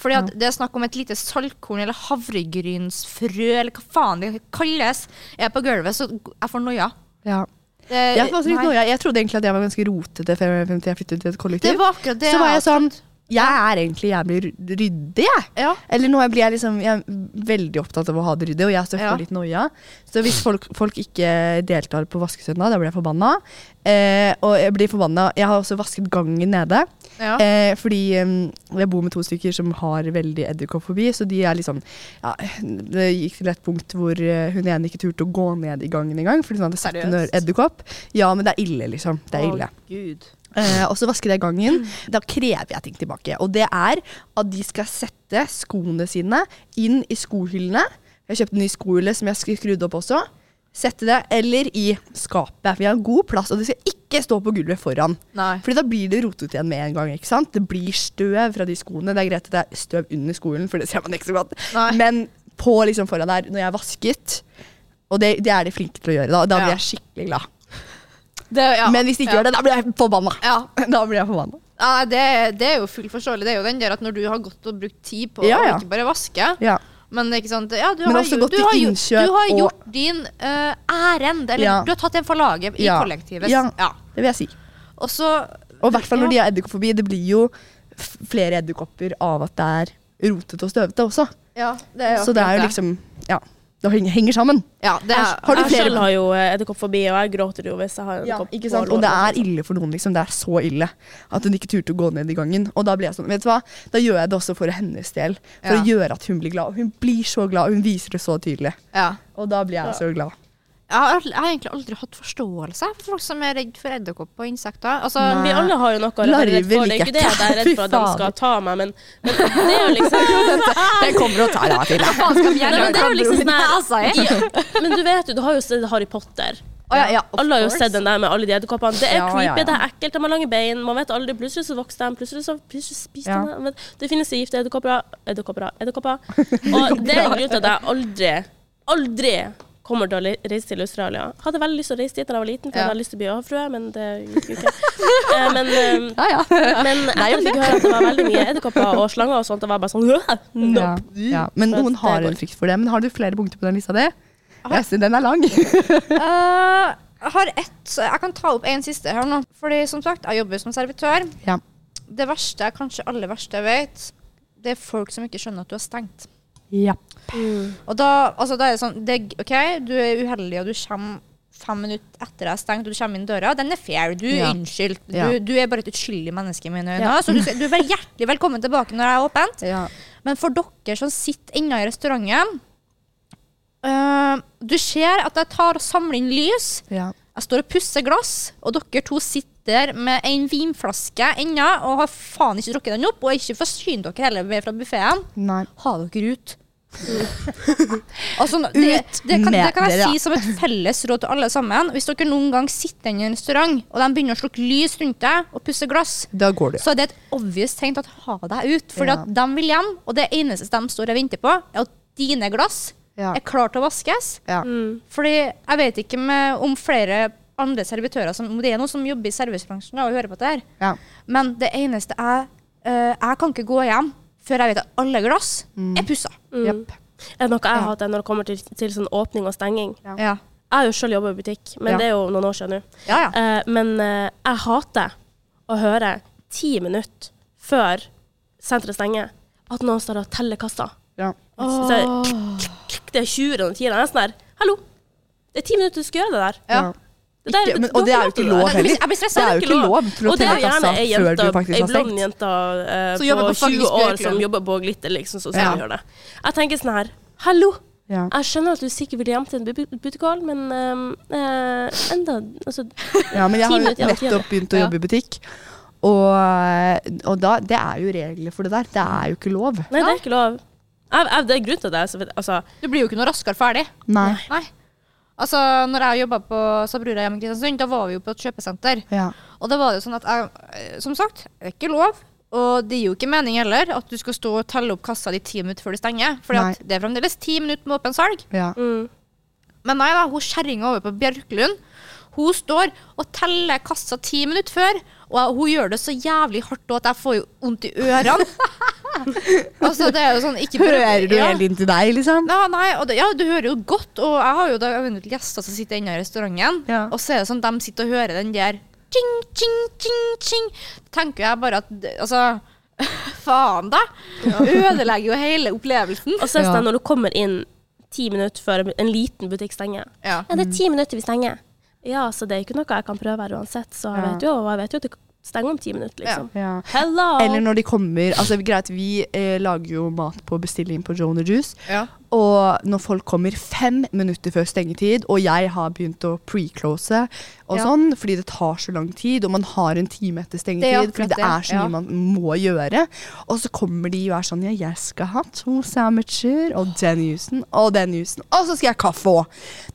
Speaker 3: Fordi at det er snakk om et lite saltkorn eller havregrynsfrø eller hva faen det kalles, er på gulvet, så jeg får noia.
Speaker 1: Ja.
Speaker 3: Det-
Speaker 1: Jeg, jeg trodde egentlig at jeg var ganske rotete før jeg flyttet til et kollektiv.
Speaker 3: Det var akkurat det.
Speaker 1: Så var jeg
Speaker 3: jeg
Speaker 1: sånn Jeg er egentlig jævlig ryddig, jeg.
Speaker 3: Ja.
Speaker 1: Eller nå blir jeg liksom Jeg er veldig opptatt av å ha det ryddig, og jeg også
Speaker 3: Ja.
Speaker 1: litt noia. Så hvis folk, folk ikke deltar på vaskesøndag, da blir jeg forbanna. Eh, og jeg blir forbanna Jeg har også vasket gangen nede.
Speaker 3: Ja.
Speaker 1: Eh, fordi um, jeg bor med to stykker som har veldig edderkoppfobi, så de er liksom ja, Det gikk til et punkt hvor eh, hun ene ikke turte å gå ned i gangen engang, fordi hun hadde sett en edderkopp. Ja, men det er ille, liksom. Det er ille.
Speaker 2: Å, Gud.
Speaker 1: Eh, og så vasket jeg gangen. Da krever jeg ting tilbake. Og det er at de skal sette skoene sine inn i skohyllene. Jeg har kjøpt en ny skohylle som jeg skrudde opp også. Sette det, eller i skapet. Vi har god plass, og det skal ikke stå på gulvet foran.
Speaker 3: Nei.
Speaker 1: Fordi da blir det rotet igjen med en gang. ikke sant? Det blir støv fra de skoene. Det er greit at det er støv under skolen, for det ser man ikke så godt.
Speaker 3: Nei.
Speaker 1: Men på liksom foran der, når jeg har vasket, og det, det er de flinke til å gjøre, da, da blir jeg skikkelig glad.
Speaker 3: Det, ja.
Speaker 1: Men hvis de ikke gjør det, da blir jeg forbanna.
Speaker 3: ja.
Speaker 1: Da blir jeg forbanna.
Speaker 3: Ja, det, det er jo fullt forståelig. Det er jo den der at når du har gått og brukt tid på
Speaker 1: Ja, ja.
Speaker 3: å ikke bare vaske,
Speaker 1: Ja.
Speaker 3: men ikke sant ja, du har,
Speaker 1: gjort,
Speaker 3: du har,
Speaker 1: gjort,
Speaker 3: Du har gjort din uh, ærend, eller du har tatt en for laget i kollektivet.
Speaker 1: Ja.
Speaker 3: Ja.
Speaker 1: Det vil jeg si.
Speaker 3: Og så
Speaker 1: Og i hvert fall når de har edderkoppfobi. Det blir jo flere edderkopper av at det er rotete og støvete også.
Speaker 3: Ja, det
Speaker 1: Så det er jo liksom Ja. Det henger, sammen.
Speaker 3: Ja, det er,
Speaker 1: Har du
Speaker 2: jeg selv har jo eh, edderkoppfobi, og jeg gråter jo hvis jeg har
Speaker 1: Ja,
Speaker 2: edderkopp
Speaker 1: sant? Og det er ille for noen. liksom Det er så ille at hun ikke turte å gå ned i gangen. Og da blir jeg sånn, vet du hva? Da gjør jeg det også for hennes del. For
Speaker 3: Ja.
Speaker 1: å gjøre at hun blir glad. Og hun blir så glad, og hun viser det så tydelig.
Speaker 3: ja.
Speaker 1: Og da blir jeg så glad.
Speaker 3: Jeg, har, jeg har egentlig aldri hatt forståelse for folk som er redd for edderkopper og insekter. Altså,
Speaker 2: Vi alle har jo noe å være redd for. Det er ikke det at jeg er redd for at de skal ta meg, men, men det er jo liksom
Speaker 1: Den kommer og tar deg til.
Speaker 3: faen skal vi
Speaker 2: Nei,
Speaker 3: gjøre
Speaker 2: men det er jo liksom sånn Men du vet jo, du har jo sett Harry Potter.
Speaker 3: Oh, ja, ja,
Speaker 2: Alle har jo sett den der med alle de edderkoppene. Det er
Speaker 1: Ja,
Speaker 2: creepy,
Speaker 1: ja.
Speaker 2: det er ekkelt, de har lange bein. Man vet aldri. Plutselig så vokser de, plutselig så plutselig spiser
Speaker 1: Ja.
Speaker 2: de dem. Det finnes gifte edderkopper. Edderkopper. edderkopper. Og det er en grunn til at jeg aldri, aldri kommer til å reise til Australia. Hadde veldig lyst til å reise dit da jeg var liten, for jeg hadde lyst til å bli havfrue, men det gikk jo ikke. Eh, men eh,
Speaker 1: Ja, ja.
Speaker 2: men etter at jeg fikk høre at det var veldig mye edderkopper og slanger og sånt, det var bare sånn
Speaker 1: Ja,
Speaker 2: Nope.
Speaker 1: ja. Men
Speaker 2: Men
Speaker 1: noen har en frykt for det. Men har du flere punkter på den lista di? Den er lang.
Speaker 3: Eh, jeg har ett så Jeg kan ta opp en siste her nå. Fordi som sagt, jeg jobber som servitør.
Speaker 1: Ja.
Speaker 3: Det verste, kanskje aller verste jeg vet, det er folk som ikke skjønner at du har stengt.
Speaker 1: Ja.
Speaker 3: Og da, altså, da er det sånn det, OK, du er uheldig, og du kommer fem minutter etter jeg har stengt, og du kommer inn døra. Den er fair. Du er
Speaker 1: Ja.
Speaker 3: unnskyldt.
Speaker 1: Ja.
Speaker 3: Du, du er bare et uskyldig menneske i mine øyne.
Speaker 2: Ja.
Speaker 3: Så du, du er bare hjertelig velkommen tilbake når jeg er åpent.
Speaker 1: Ja.
Speaker 3: Men for dere som sitter inne i restauranten øh, Du ser at jeg tar og samler inn lys.
Speaker 1: ja.
Speaker 3: Jeg står og pusser glass, og dere to sitter med en vinflaske ennå og har faen ikke drukket den opp, og ikke forsynt dere heller med fra buffeen. Ha dere ut. altså, det, det, kan, det kan jeg si som et felles råd til alle sammen. Hvis dere noen gang sitter i en restaurant, og de begynner å slukke lys rundt deg og pusse glass,
Speaker 1: Da går du.
Speaker 3: så er det et obvious tegn til å ha deg ut. Fordi
Speaker 1: Ja.
Speaker 3: de vil hjem, og det eneste de står og venter på, er at dine glass
Speaker 1: Ja.
Speaker 3: er klare til å vaskes.
Speaker 1: Ja.
Speaker 2: Mm.
Speaker 3: Fordi jeg vet ikke med, om flere andre servitører som Det er noen som jobber i servicebransjen og hører på det her.
Speaker 1: Ja.
Speaker 3: Men det eneste er uh, Jeg kan ikke gå hjem før jeg vet at alle glass er pussa.
Speaker 2: Mm.
Speaker 1: Yep.
Speaker 2: Er det noe jeg
Speaker 3: Ja.
Speaker 2: hater når det kommer til, til sånn åpning og stenging?
Speaker 1: Ja.
Speaker 3: Ja.
Speaker 2: Jeg har jo sjøl jobba i butikk, men
Speaker 1: Ja.
Speaker 2: det er jo noen år siden nå.
Speaker 3: Ja, ja.
Speaker 2: Eh, men uh, jeg hater å høre ti minutter før senteret stenger, at noen står og teller kassa.
Speaker 1: Ja.
Speaker 2: Så det, det er 20 eller 10. Jeg er sånt der Hallo! Det er ti minutter du skal gjøre det der.
Speaker 3: Ja.
Speaker 2: Det der-
Speaker 1: Ikke, men, og det er jo ikke lov heller.
Speaker 3: Jeg blir- stressa.
Speaker 1: Det er jo ikke lov til å
Speaker 2: det er
Speaker 1: telle
Speaker 2: gjerne
Speaker 1: kassa før du faktisk har
Speaker 2: blond
Speaker 1: ei
Speaker 2: jente eh,
Speaker 3: jobber
Speaker 2: på
Speaker 3: på
Speaker 2: 20 år som jobber på Glitter, liksom, som
Speaker 3: Ja.
Speaker 2: gjøre det. Jeg tenker sånn her Hallo!
Speaker 1: Ja.
Speaker 2: Jeg skjønner at du sikkert vil hjem til en bu- butikal, men ehm, eh, enda Altså,
Speaker 1: Ja, men jeg har jo nettopp begynt å jobbe i butikk. Og, og da, det er jo regler for det der. Det er jo ikke lov.
Speaker 2: nei, det er ikke lov. Jeg, jeg, det er grunn til det. Så, vet- altså,
Speaker 3: Du blir jo ikke noe raskere ferdig.
Speaker 1: Nei.
Speaker 3: Nei. Altså, når jeg jobba på Sabrura hjemme i Kristiansund, da var vi jo på et kjøpesenter.
Speaker 1: Ja.
Speaker 3: Og da var det jo sånn at jeg, eh, som sagt, det er ikke lov. Og det gir jo ikke mening heller at du skal stå og telle opp kassa di ti minutter før de stenger. For det er fremdeles ti minutter med åpen salg.
Speaker 1: ja.
Speaker 2: mm.
Speaker 3: Men nei da, hun kjerringa over på Bjørklund, hun står og teller kassa ti minutter før. Og hun gjør det så jævlig hardt at jeg får jo vondt i ørene. altså, det er jo sånn ikke prøv-
Speaker 1: Hører du
Speaker 3: Ja.
Speaker 1: helt inn til deg, liksom?
Speaker 3: Ja, nei, og det, ja, du hører jo godt. Og jeg har jo da eventuelt gjester som sitter inne i restauranten.
Speaker 1: Ja.
Speaker 3: Og så er det sånn de sitter og hører den der ting, ting, ting, ting. tenker jeg bare at det- Altså, faen, da. Ødelegger jo hele opplevelsen.
Speaker 2: Og så er det sånn når du kommer inn ti minutter før en liten butikk stenger.
Speaker 3: Ja.
Speaker 2: Ja, det er ti minutter vi stenger. Ja, så det er ikke noe jeg kan prøve her uansett. Så jeg
Speaker 1: Ja.
Speaker 2: vet jo, jeg vet jo at det stenger om ti minutter, liksom.
Speaker 1: Ja.
Speaker 2: Hello!
Speaker 1: Eller når de kommer Altså greit, vi eh, lager jo mat på bestilling på Joan Juice.
Speaker 3: Ja.
Speaker 1: Og når folk kommer fem minutter før stengetid, og jeg har begynt å pre-close og
Speaker 3: Ja.
Speaker 1: sånn, fordi det tar så lang tid, og man har en time etter
Speaker 3: er
Speaker 1: stengetid,
Speaker 3: det
Speaker 1: fordi det er så mye
Speaker 3: ja.
Speaker 1: man må gjøre. Og så kommer de og er sånn Ja, jeg skal ha to sandwicher, og den jusen og den jusen, og så skal jeg ha kaffe òg.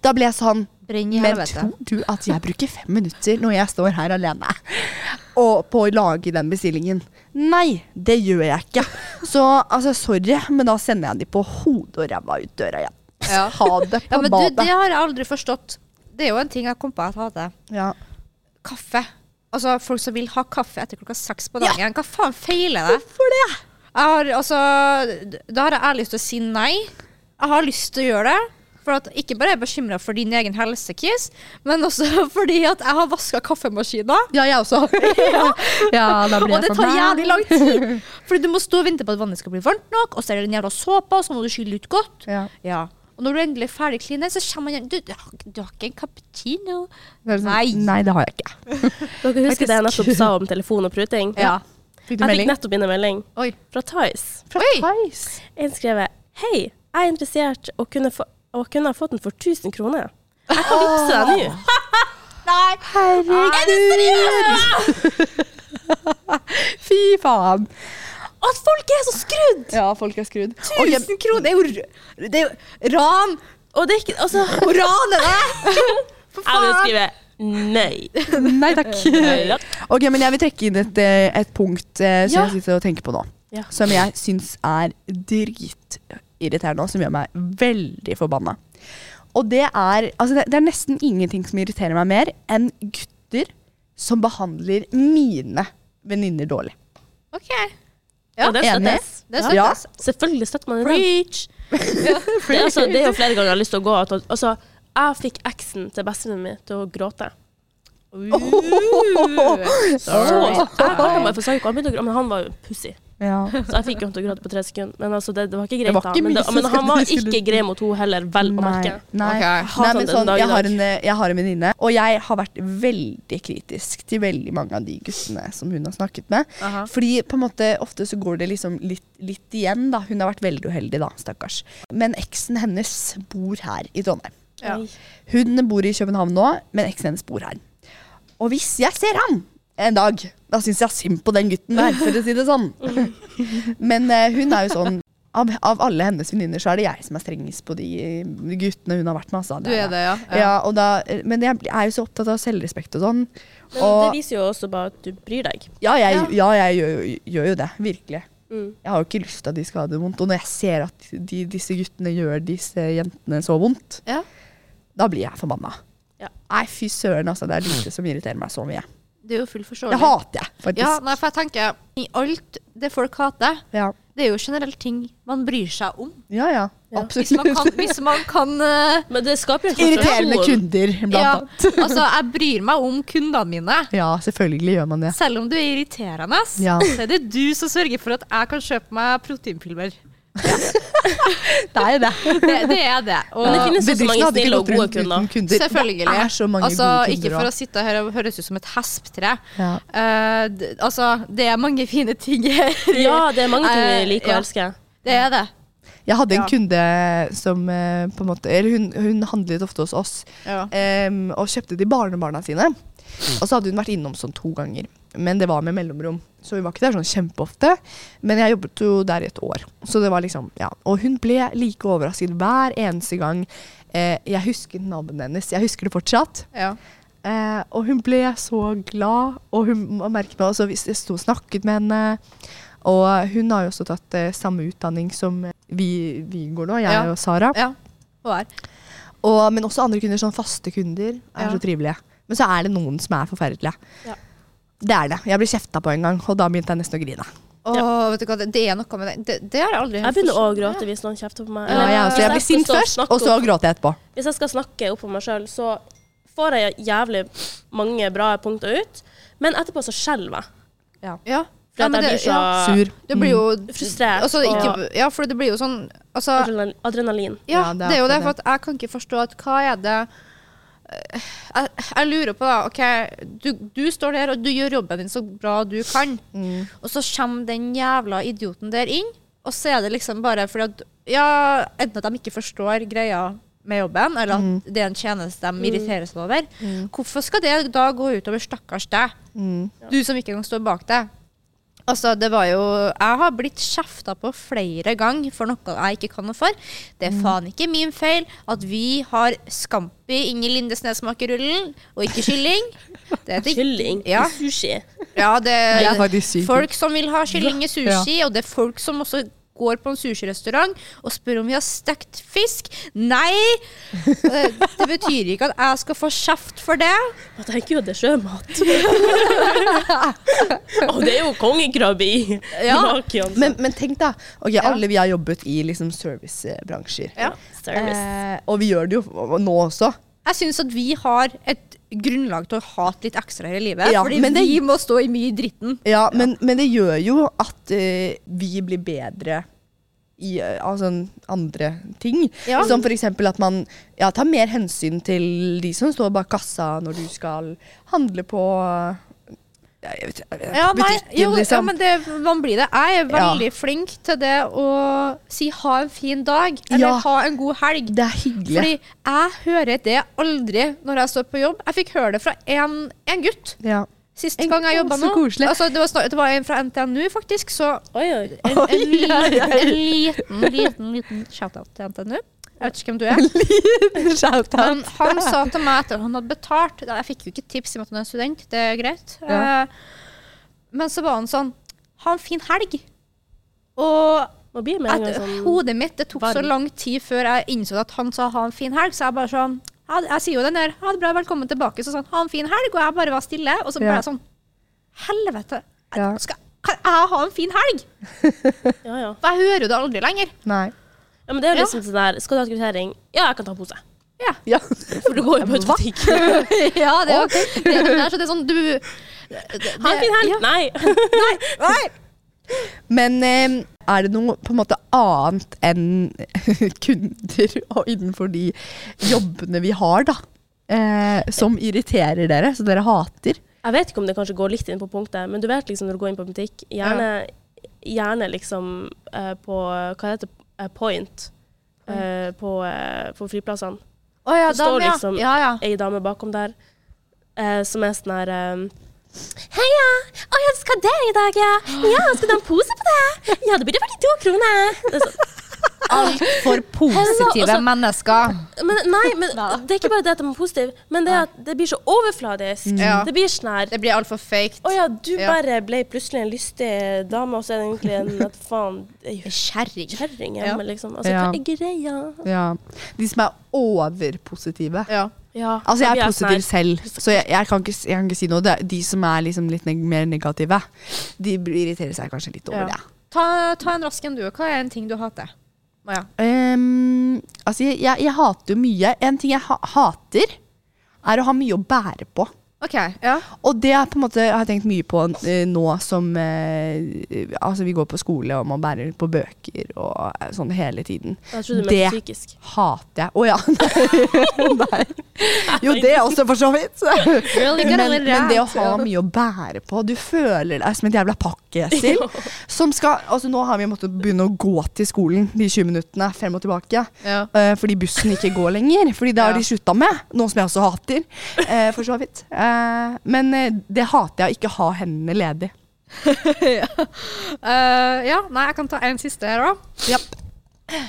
Speaker 1: Da ble jeg sånn Men tror du at jeg bruker fem minutter når jeg står her alene og på å lage den bestillingen? Nei, det gjør jeg ikke. Så altså, sorry, men da sender jeg de på hodet og ræva ut døra igjen.
Speaker 3: Ja.
Speaker 1: Ha det på
Speaker 3: Ja, men du, det har jeg aldri forstått. Det er jo en ting jeg kom på at jeg hater.
Speaker 1: Ja.
Speaker 3: Kaffe. Altså, folk som vil ha kaffe etter klokka seks på dagen. Hva faen feiler det?
Speaker 1: Hvorfor det?
Speaker 3: Har, altså, da har jeg lyst til å si nei. Jeg har lyst til å gjøre det. For at Ikke bare er jeg bekymra for din egen helse, Kiss, men også fordi at jeg har vaska kaffemaskiner.
Speaker 1: Ja, jeg også. ja, da blir jeg
Speaker 3: Og
Speaker 1: det
Speaker 3: tar jævlig lang tid. Fordi du må stå og vente på at vannet skal bli varmt nok, og så er det den jævla såpa, og så må du skylle ut godt.
Speaker 1: Ja.
Speaker 3: Ja. Og når du endelig er ferdig cleaner, så kommer man igjen Du, du, har, ikke en cappuccino?
Speaker 1: Det sånn,
Speaker 3: Nei.
Speaker 1: Nei, det har jeg ikke.
Speaker 2: Dere husker det jeg nettopp sa om telefon og pruting?
Speaker 3: Ja.
Speaker 1: Fikk du
Speaker 2: Jeg fikk nettopp inn en melding
Speaker 3: Oi.
Speaker 2: fra Tice.
Speaker 1: Fra
Speaker 3: Oi.
Speaker 1: Theis.
Speaker 2: En skrevet Hei, jeg er interessert og kunne, få, og kunne ha fått den for 1000 kroner. Jeg kan vippse deg nå.
Speaker 3: Nei!
Speaker 1: Herregud! Fy faen.
Speaker 3: At folk er så skrudd!
Speaker 1: Ja, folk er skrudd.
Speaker 3: 1000 kroner! Det er jo, det er jo ran!
Speaker 2: Og det er ikke Altså,
Speaker 3: Å rane deg! For faen.
Speaker 2: jeg vil skrive nei.
Speaker 1: Nei takk.
Speaker 2: Nei.
Speaker 1: Ok, men jeg vil trekke inn et, eh, et punkt eh, som
Speaker 2: Ja.
Speaker 1: jeg sitter og tenker på nå.
Speaker 2: Ja.
Speaker 1: Som jeg syns er dritirriterende, og som gjør meg veldig forbanna. Og det er Altså, det, det er nesten ingenting som irriterer meg mer enn gutter som behandler mine venninner dårlig.
Speaker 3: OK.
Speaker 2: Ja, det
Speaker 1: er
Speaker 2: støttes.
Speaker 3: Det
Speaker 1: Ja.
Speaker 2: Selvfølgelig støtter man det.
Speaker 3: Ja.
Speaker 2: Det er, altså, det er jo flere ganger jeg har lyst til å gå. At, altså, jeg fikk eksen til bestevennen min til å gråte. Så, jeg kalte meg Jeg, jeg, Han begynte å gråte, men han var jo pussy.
Speaker 1: Ja.
Speaker 2: Så jeg fikk jo han til å gråte på tre sekunder. Men altså, det, det var ikke greit,
Speaker 1: var ikke
Speaker 2: da. Men, det, men han var ikke grei mot henne heller, vel å merke.
Speaker 1: Nei.
Speaker 3: okay.
Speaker 1: Nei, men sånn, jeg, har en, jeg har en venninne, og jeg har vært veldig kritisk til veldig mange av de guttene som hun har snakket med.
Speaker 3: Aha.
Speaker 1: Fordi på en måte ofte så går det liksom litt, litt igjen, da. Hun har vært veldig uheldig, da, stakkars. Men eksen hennes bor her i Trondheim.
Speaker 3: Ja.
Speaker 1: Hun bor i København nå, men eksen hennes bor her. Og hvis jeg ser han en dag, da syns jeg synd på den gutten der, for å si det sånn. Men eh, hun er jo sånn av, av alle hennes venninner så er det jeg som er strengest på de eh, guttene hun har vært med. Altså.
Speaker 3: Du er det, ja.
Speaker 1: Ja, og da, men jeg er jo så opptatt av selvrespekt og sånn.
Speaker 2: Men
Speaker 1: Og-
Speaker 2: det viser jo også bare at du bryr deg.
Speaker 1: Ja, jeg, ja, jeg gjør, gjør jo det. Virkelig.
Speaker 2: Mm.
Speaker 1: Jeg har jo ikke lyst til at de skal ha det vondt. Og når jeg ser at de, disse guttene gjør disse jentene så vondt,
Speaker 3: Ja.
Speaker 1: da blir jeg forbanna.
Speaker 2: Ja.
Speaker 1: Nei, fy søren, altså. Det er lite som irriterer meg så mye.
Speaker 3: Det er jo fullt
Speaker 1: Det
Speaker 3: forståelig.
Speaker 1: hater jeg, faktisk.
Speaker 3: Ja, nei, for jeg tenker i alt det folk hater,
Speaker 1: Ja,
Speaker 3: det er jo generelt ting man bryr seg om.
Speaker 1: ja. ja,
Speaker 2: Ja.
Speaker 3: Hvis man
Speaker 1: absolutt.
Speaker 3: kan, hvis man kan eh,
Speaker 2: Men det skaper jo
Speaker 1: Irriterende kunder, blant
Speaker 3: Ja,
Speaker 1: annet.
Speaker 3: altså, jeg bryr meg om kundene mine.
Speaker 1: Ja, selvfølgelig gjør man det.
Speaker 3: Selv om du er irriterende,
Speaker 1: Ja.
Speaker 3: så er det du som sørger for at jeg kan kjøpe meg proteinpulver.
Speaker 1: Det er det.
Speaker 3: Det, det er det. Og
Speaker 2: det finnes
Speaker 1: så
Speaker 2: mange snille og gode kunder.
Speaker 1: kunder.
Speaker 3: selvfølgelig.
Speaker 1: Det er så mange
Speaker 3: altså,
Speaker 1: gode
Speaker 3: ikke for å sitte her og høres ut som et hesptre.
Speaker 1: Ja.
Speaker 3: Uh, d- altså, det er mange fine ting her.
Speaker 2: Ja, det er mange ting vi
Speaker 3: Eh,
Speaker 2: liker og elsker.
Speaker 3: Det er det.
Speaker 1: Jeg hadde en
Speaker 3: Ja.
Speaker 1: kunde som eh, på en måte Eller hun, hun handlet ofte hos oss
Speaker 3: Ja.
Speaker 1: em, og kjøpte til barnebarna sine. Og så hadde hun vært innom sånn to ganger. Men det var med mellomrom. Så hun var ikke der sånn kjempeofte. Men jeg jobbet jo der i et år. Så det var liksom, ja. Og hun ble like overrasket hver eneste gang. Eh, jeg husket navnet hennes. Jeg husker det fortsatt.
Speaker 3: Ja.
Speaker 1: Eh, og hun ble så glad, og hun merket meg også jeg sto og snakket med henne. Og hun har jo også tatt eh, samme utdanning som vi, vi går nå, jeg
Speaker 3: Ja.
Speaker 1: og Sara.
Speaker 3: ja. Og er.
Speaker 1: Og, men også andre kunder, sånn faste kunder, er
Speaker 3: Ja.
Speaker 1: så trivelige. Men så er det noen som er forferdelige.
Speaker 2: Ja.
Speaker 1: Det er det. Jeg ble kjefta på en gang, og da begynte jeg nesten å grine.
Speaker 3: Åh, vet du hva, det, det er noe med det. Det, det har jeg aldri
Speaker 2: Jeg begynner å gråte hvis noen kjefter på meg.
Speaker 1: Ja,
Speaker 2: Eller
Speaker 1: jeg,
Speaker 2: hvis
Speaker 1: jeg ble
Speaker 2: skal
Speaker 1: sint først, og så gråter jeg etterpå.
Speaker 2: Hvis jeg skal snakke opp for meg sjøl, så får jeg jævlig mange bra punkter ut, men etterpå så skjelver jeg.
Speaker 3: Ja.
Speaker 2: For
Speaker 3: Ja,
Speaker 2: at
Speaker 3: men
Speaker 2: jeg
Speaker 3: det-
Speaker 2: blir så
Speaker 3: ja.
Speaker 1: Sur.
Speaker 3: Det blir jo
Speaker 2: frustrert
Speaker 3: altså, ikke, Ja, for det blir jo sånn altså,
Speaker 2: adrenalin.
Speaker 3: Ja,
Speaker 1: Ja, det er
Speaker 3: jo det, for at jeg kan ikke forstå at hva er det jeg, jeg lurer på da, ok, du, du står der og du gjør jobben din så bra du kan,
Speaker 1: Mm.
Speaker 3: og så kommer den jævla idioten der inn, og så er det liksom bare fordi at, ja, enten at de ikke forstår greia med jobben, eller at
Speaker 1: Mm.
Speaker 3: det er en tjeneste de irriterer seg over. Hvorfor skal det da gå utover stakkars deg?
Speaker 1: Mm.
Speaker 3: Du som ikke engang står bak det. Altså, det var jo Jeg har blitt kjefta på flere ganger for noe jeg ikke kan noe for. Det
Speaker 1: Mm.
Speaker 3: er faen ikke min feil at vi har Scampi inni Lindesnesmakerrullen, og ikke kylling. Det det,
Speaker 2: Kylling
Speaker 3: Ja.
Speaker 2: i sushi.
Speaker 3: Ja, Det
Speaker 1: er
Speaker 3: folk som vil ha kylling i sushi, og det er folk som også går på en sushirestaurant og spør om vi har stekt fisk. Nei! Eh, Det betyr ikke at jeg skal få kjeft for det.
Speaker 2: Jeg tenker jo at det er sjømat. Og det er jo kongekrabbe i
Speaker 3: Ja.
Speaker 2: maken. så-
Speaker 1: Men, men tenk da,
Speaker 3: okay,
Speaker 1: alle vi har jobbet i liksom servicebransjer.
Speaker 3: Ja.
Speaker 2: Service.
Speaker 1: Eh, og vi gjør det jo nå også.
Speaker 3: Jeg syns at vi har et grunnlag til å hate litt ekstra her i livet.
Speaker 1: Ja,
Speaker 3: fordi
Speaker 1: det-
Speaker 3: vi må stå i mye i dritten.
Speaker 1: Ja, Men, men det gjør jo at uh, vi blir bedre i uh, altså, andre ting.
Speaker 3: Ja.
Speaker 1: Som f.eks. at man ja, tar mer hensyn til de som står bak kassa når du skal handle på jeg vet,
Speaker 3: Ja, nei,
Speaker 1: butikken,
Speaker 3: jo, ja,
Speaker 1: liksom.
Speaker 3: men det, man blir det. Jeg er
Speaker 1: Ja.
Speaker 3: veldig flink til det å si 'ha en fin dag' eller
Speaker 1: Ja.
Speaker 3: 'ha en god helg'.
Speaker 1: Det er hyggelig.
Speaker 3: Fordi jeg hører det aldri når jeg står på jobb. Jeg fikk høre det fra en, en gutt
Speaker 1: ja.
Speaker 3: sist
Speaker 1: En-
Speaker 3: gang jeg jobba nå. Altså, det, var det var en fra NTNU, faktisk. Så
Speaker 2: Oi, oi.
Speaker 3: en,
Speaker 1: en,
Speaker 3: en, li,
Speaker 1: ja, ja, ja.
Speaker 3: en liten, liten, liten shout-out til NTNU. Jeg vet ikke hvem du er.
Speaker 1: Shout-out.
Speaker 3: Men han sa til meg etter at han hadde betalt Jeg fikk jo ikke tips i og med at han er student, det er greit.
Speaker 1: Ja.
Speaker 3: Eh, men så var han sånn Ha en fin helg. Og at
Speaker 2: sånn
Speaker 3: hodet mitt Det tok så lang tid før jeg innså at han sa ha en fin helg, så jeg bare sånn jeg, Jeg sier jo den der ha det bra, velkommen tilbake, så sånn ha en fin helg, og jeg bare var stille. Og så ble
Speaker 1: Ja.
Speaker 3: jeg sånn Helvete.
Speaker 1: Ja.
Speaker 3: Skal, kan jeg ha en fin helg?
Speaker 2: Ja, ja.
Speaker 3: For jeg hører jo det aldri lenger.
Speaker 1: Nei.
Speaker 2: Ja, men det er jo
Speaker 3: Ja.
Speaker 2: liksom sånn der Skal du ha kvittering? Ja, jeg kan ta pose.
Speaker 1: Ja.
Speaker 2: For du går jo på automatikk.
Speaker 3: ja, det er jo det, er så det er sånn du det,
Speaker 2: Ha en fin helg!
Speaker 3: Ja.
Speaker 2: Nei.
Speaker 3: Nei.
Speaker 1: Men eh, er det noe på en måte annet enn kunder og innenfor de jobbene vi har, da, eh, som irriterer dere, som dere hater?
Speaker 2: Jeg vet ikke om det kanskje går litt inn på punktet, men du vet liksom når du går inn på butikk, gjerne, gjerne liksom eh, på Hva heter det? Eh, Point. eh, på, eh, på flyplassene.
Speaker 3: Oh, ja,
Speaker 2: Det står
Speaker 3: dame, ja.
Speaker 2: liksom-
Speaker 3: ja, ja.
Speaker 2: Ei dame bakom der eh, som er sånn her eh, Heia! Å ja, du skal det i dag, ja? Ja, skal du ha en pose på det? Ja, det burde vært to kroner. Det er sånn,
Speaker 3: Altfor
Speaker 2: positive
Speaker 3: positive mennesker.
Speaker 2: Men nei, men det er ikke bare det at de er positive, men det er at det blir så overfladisk.
Speaker 3: Ja.
Speaker 2: Det blir sånn her
Speaker 3: Det blir altfor fake.
Speaker 2: Å ja, du
Speaker 3: Ja.
Speaker 2: bare ble plutselig en lystig dame, og så er det egentlig en at faen
Speaker 3: Kjerring.
Speaker 2: kjerring hjemme, liksom. Altså,
Speaker 1: Ja.
Speaker 2: hva er greia?
Speaker 1: Ja. De som er overpositive.
Speaker 3: Ja.
Speaker 2: Ja,
Speaker 1: Altså, jeg er
Speaker 2: sånn
Speaker 1: positiv
Speaker 2: her-
Speaker 1: selv, så jeg, jeg, kan ikke, jeg kan ikke si noe. Det, er de som er liksom litt neg mer negative, de irriterer seg kanskje litt over
Speaker 3: Ja.
Speaker 1: det.
Speaker 3: Ta, ta en rask en, du. Hva er en ting du hater? Maja.
Speaker 1: Um, altså, jeg, jeg, jeg hater jo mye. En ting jeg ha hater, er å ha mye å bære på.
Speaker 3: OK. Ja.
Speaker 1: Og det er på en måte, jeg har tenkt mye på uh, nå som uh, Altså, vi går på skole, og man bærer på bøker og uh, sånn hele tiden.
Speaker 2: Jeg
Speaker 1: Det-
Speaker 2: psykisk.
Speaker 1: Hater jeg. Å ja. Nei. Jo, det også, for så vidt. Men, men det å ha mye å bære på Du føler deg som et jævla pakkesil. Som skal Altså, nå har vi måttet begynne å gå til skolen de 20 minuttene frem og tilbake.
Speaker 3: Ja.
Speaker 1: Uh, fordi bussen ikke går lenger. Fordi det har
Speaker 3: Ja.
Speaker 1: de slutta med. Noe som jeg også hater. uh, for så vidt. Uh, men det hater jeg å ikke ha hendene ledig.
Speaker 3: ja. Eh, ja, nei, jeg kan ta en siste her, da.
Speaker 1: Yep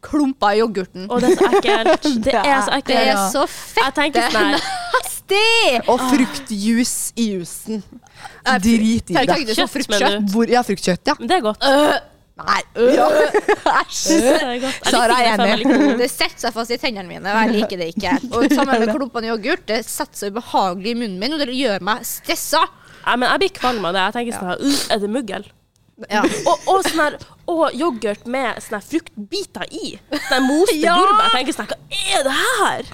Speaker 3: Klumper i yoghurten.
Speaker 2: Å, det er så ekkelt. Det er så ekkelt.
Speaker 3: Det
Speaker 1: er
Speaker 3: så fett
Speaker 2: Jeg tenker sånn her
Speaker 3: nasty!
Speaker 1: Og fruktjuice i jusen. Drit i det.
Speaker 2: Kjøtt,
Speaker 3: fruktkjøtt.
Speaker 2: mener
Speaker 1: Hvor, ja, fruktkjøtt, ja.
Speaker 2: Men det er godt.
Speaker 1: Nei. Æsj.
Speaker 2: Det er
Speaker 1: Sara er enig.
Speaker 2: det.
Speaker 3: Det setter seg fast i tennene mine, og jeg liker det ikke. Og sammen med klumpene i yoghurt, det setter seg ubehagelig i munnen min, og det gjør meg stressa.
Speaker 2: Nei, men jeg blir kvalm av det. Jeg tenker sånn her «Uh, Er det muggel?
Speaker 3: Ja.
Speaker 2: Og, og sånn her Og yoghurt med sånne fruktbiter i. Sånn moste
Speaker 3: Ja.
Speaker 2: jordbær. Jeg tenker sånn Hva er det her?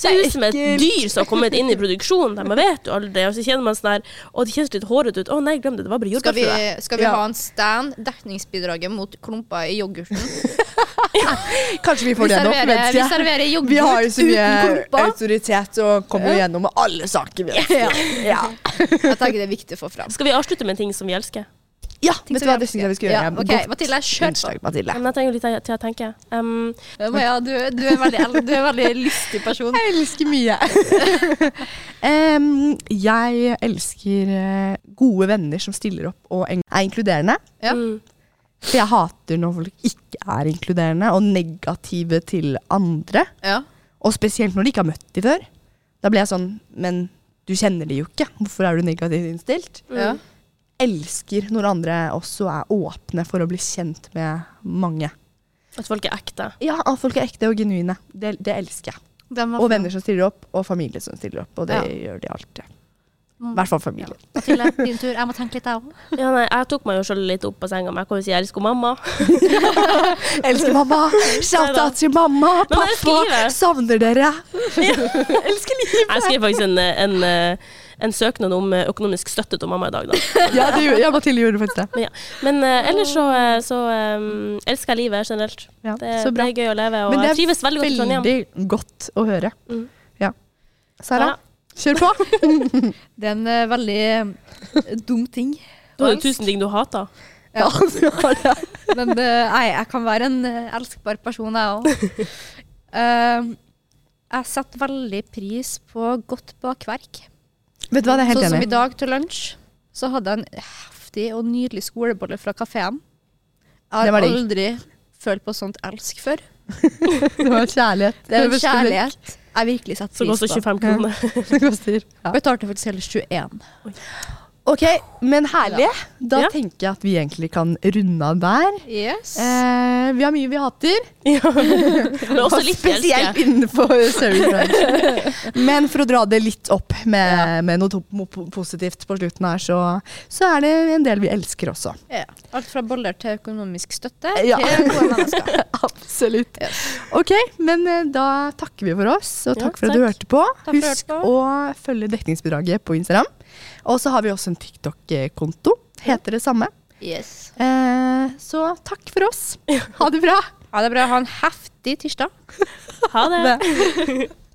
Speaker 2: Ser ut som et dyr som har kommet inn i produksjonen. De man vet jo aldri. Og så kjenner man sånn her Å, det kjennes litt hårete ut. Å nei, glem det. Det var bare
Speaker 3: Skal vi, skal vi
Speaker 1: Ja.
Speaker 3: ha en stand, dekningsbidraget mot klumper i yoghurten?
Speaker 1: Kanskje vi
Speaker 3: Vi
Speaker 1: får det nå.
Speaker 3: serverer,
Speaker 1: yoghurt
Speaker 3: vi
Speaker 1: Vi har jo så mye autoritet og kommer jo gjennom med alle saker. vi
Speaker 3: Ja.
Speaker 1: Ja.
Speaker 3: Jeg tenker det er viktig å få fram.
Speaker 2: Skal vi avslutte med en ting som vi elsker?
Speaker 1: Ja, vet du hva, det syns jeg vi skal gjøre.
Speaker 3: Ja, ok,
Speaker 1: Godt
Speaker 3: Mathilde, kjør
Speaker 1: innslag, Mathilde.
Speaker 2: Men jeg trenger litt til å tenke. Um,
Speaker 3: Maja, du, du, er veldig, du er en veldig lystig person.
Speaker 1: Jeg elsker mye. um, jeg elsker eh, gode venner som stiller opp og er inkluderende.
Speaker 3: Ja.
Speaker 2: mm,
Speaker 1: For jeg hater når folk ikke er inkluderende og negative til andre.
Speaker 3: Ja.
Speaker 1: Og spesielt når de ikke har møtt de før. Da blir jeg sånn Men du kjenner de jo ikke. Hvorfor er du negativt innstilt?
Speaker 2: mm.
Speaker 3: Ja.
Speaker 1: Elsker når andre også er åpne for å bli kjent med mange.
Speaker 2: At folk er ekte.
Speaker 1: Ja, at folk er ekte og genuine. Det, det elsker jeg. Og venner som stiller opp, og familie som stiller opp. Og det
Speaker 3: Ja.
Speaker 1: gjør de alltid. I
Speaker 3: Mm.
Speaker 1: hvert fall familie.
Speaker 3: Til din tur. Jeg må tenke litt, jeg òg.
Speaker 2: Ja, nei, jeg tok meg jo sjøl litt opp på senga, men jeg kan jo si jeg elsker mamma.
Speaker 1: Elsker mamma! Shout-out til mamma! Pappa! Savner dere! elsker livet!
Speaker 2: Jeg skrev faktisk en, en, eh, en søknad om eh, økonomisk støtte til mamma i dag, da.
Speaker 1: Ja, det gjorde, ja, Mathilde gjorde faktisk det.
Speaker 2: Men, ja. Men uh, ellers så, eh, så um, elsker jeg livet generelt.
Speaker 1: Ja,
Speaker 2: Det,
Speaker 1: så bra.
Speaker 2: det er gøy å leve, og
Speaker 1: det
Speaker 2: jeg
Speaker 1: er
Speaker 2: trives veldig godt i Trondheim.
Speaker 1: Veldig godt å høre.
Speaker 2: Mm.
Speaker 1: Ja. Sara, kjør på.
Speaker 3: Det er en uh, veldig dum ting.
Speaker 2: Du har jo tusen ting du hater.
Speaker 3: Ja.
Speaker 1: du har det.
Speaker 3: Men uh, nei, jeg kan være en elskbar person, jeg òg. jeg setter veldig pris på godt bakverk.
Speaker 1: Vet du hva, det er helt
Speaker 3: sånn som i dag til lunsj, så hadde jeg en heftig og nydelig skolebolle fra kafeen. Jeg har aldri følt på sånt elsk før.
Speaker 1: Det var kjærlighet.
Speaker 3: Det er en kjærlighet jeg virkelig setter
Speaker 2: Som koster
Speaker 3: pris på.
Speaker 2: 25 kroner.
Speaker 1: Det. Ja.
Speaker 3: Betalte faktisk hele 21.
Speaker 1: Ok, men herlig. Da
Speaker 2: Ja.
Speaker 1: tenker jeg at vi egentlig kan runde av der.
Speaker 3: Yes.
Speaker 1: Eh, vi har mye vi hater.
Speaker 2: ja. Vi
Speaker 1: Spesielt innenfor service. Men for å dra det litt opp med, med noe positivt på slutten her, så, så er det en del vi elsker også.
Speaker 3: ja. Alt fra boller til økonomisk støtte
Speaker 1: Ja.
Speaker 3: til gode mennesker.
Speaker 1: Absolutt.
Speaker 3: Yes.
Speaker 1: Ok, men eh, da takker vi for oss, og
Speaker 2: Ja,
Speaker 1: takk for at du hørte på. Husk å følge dekningsbidraget på Instagram. Og så har vi også en TikTok-konto. Heter det samme.
Speaker 3: Yes.
Speaker 1: Eh, så takk for oss. Ha det bra.
Speaker 3: Ha det bra. Ha en heftig tirsdag.
Speaker 2: Ha det.
Speaker 1: Det.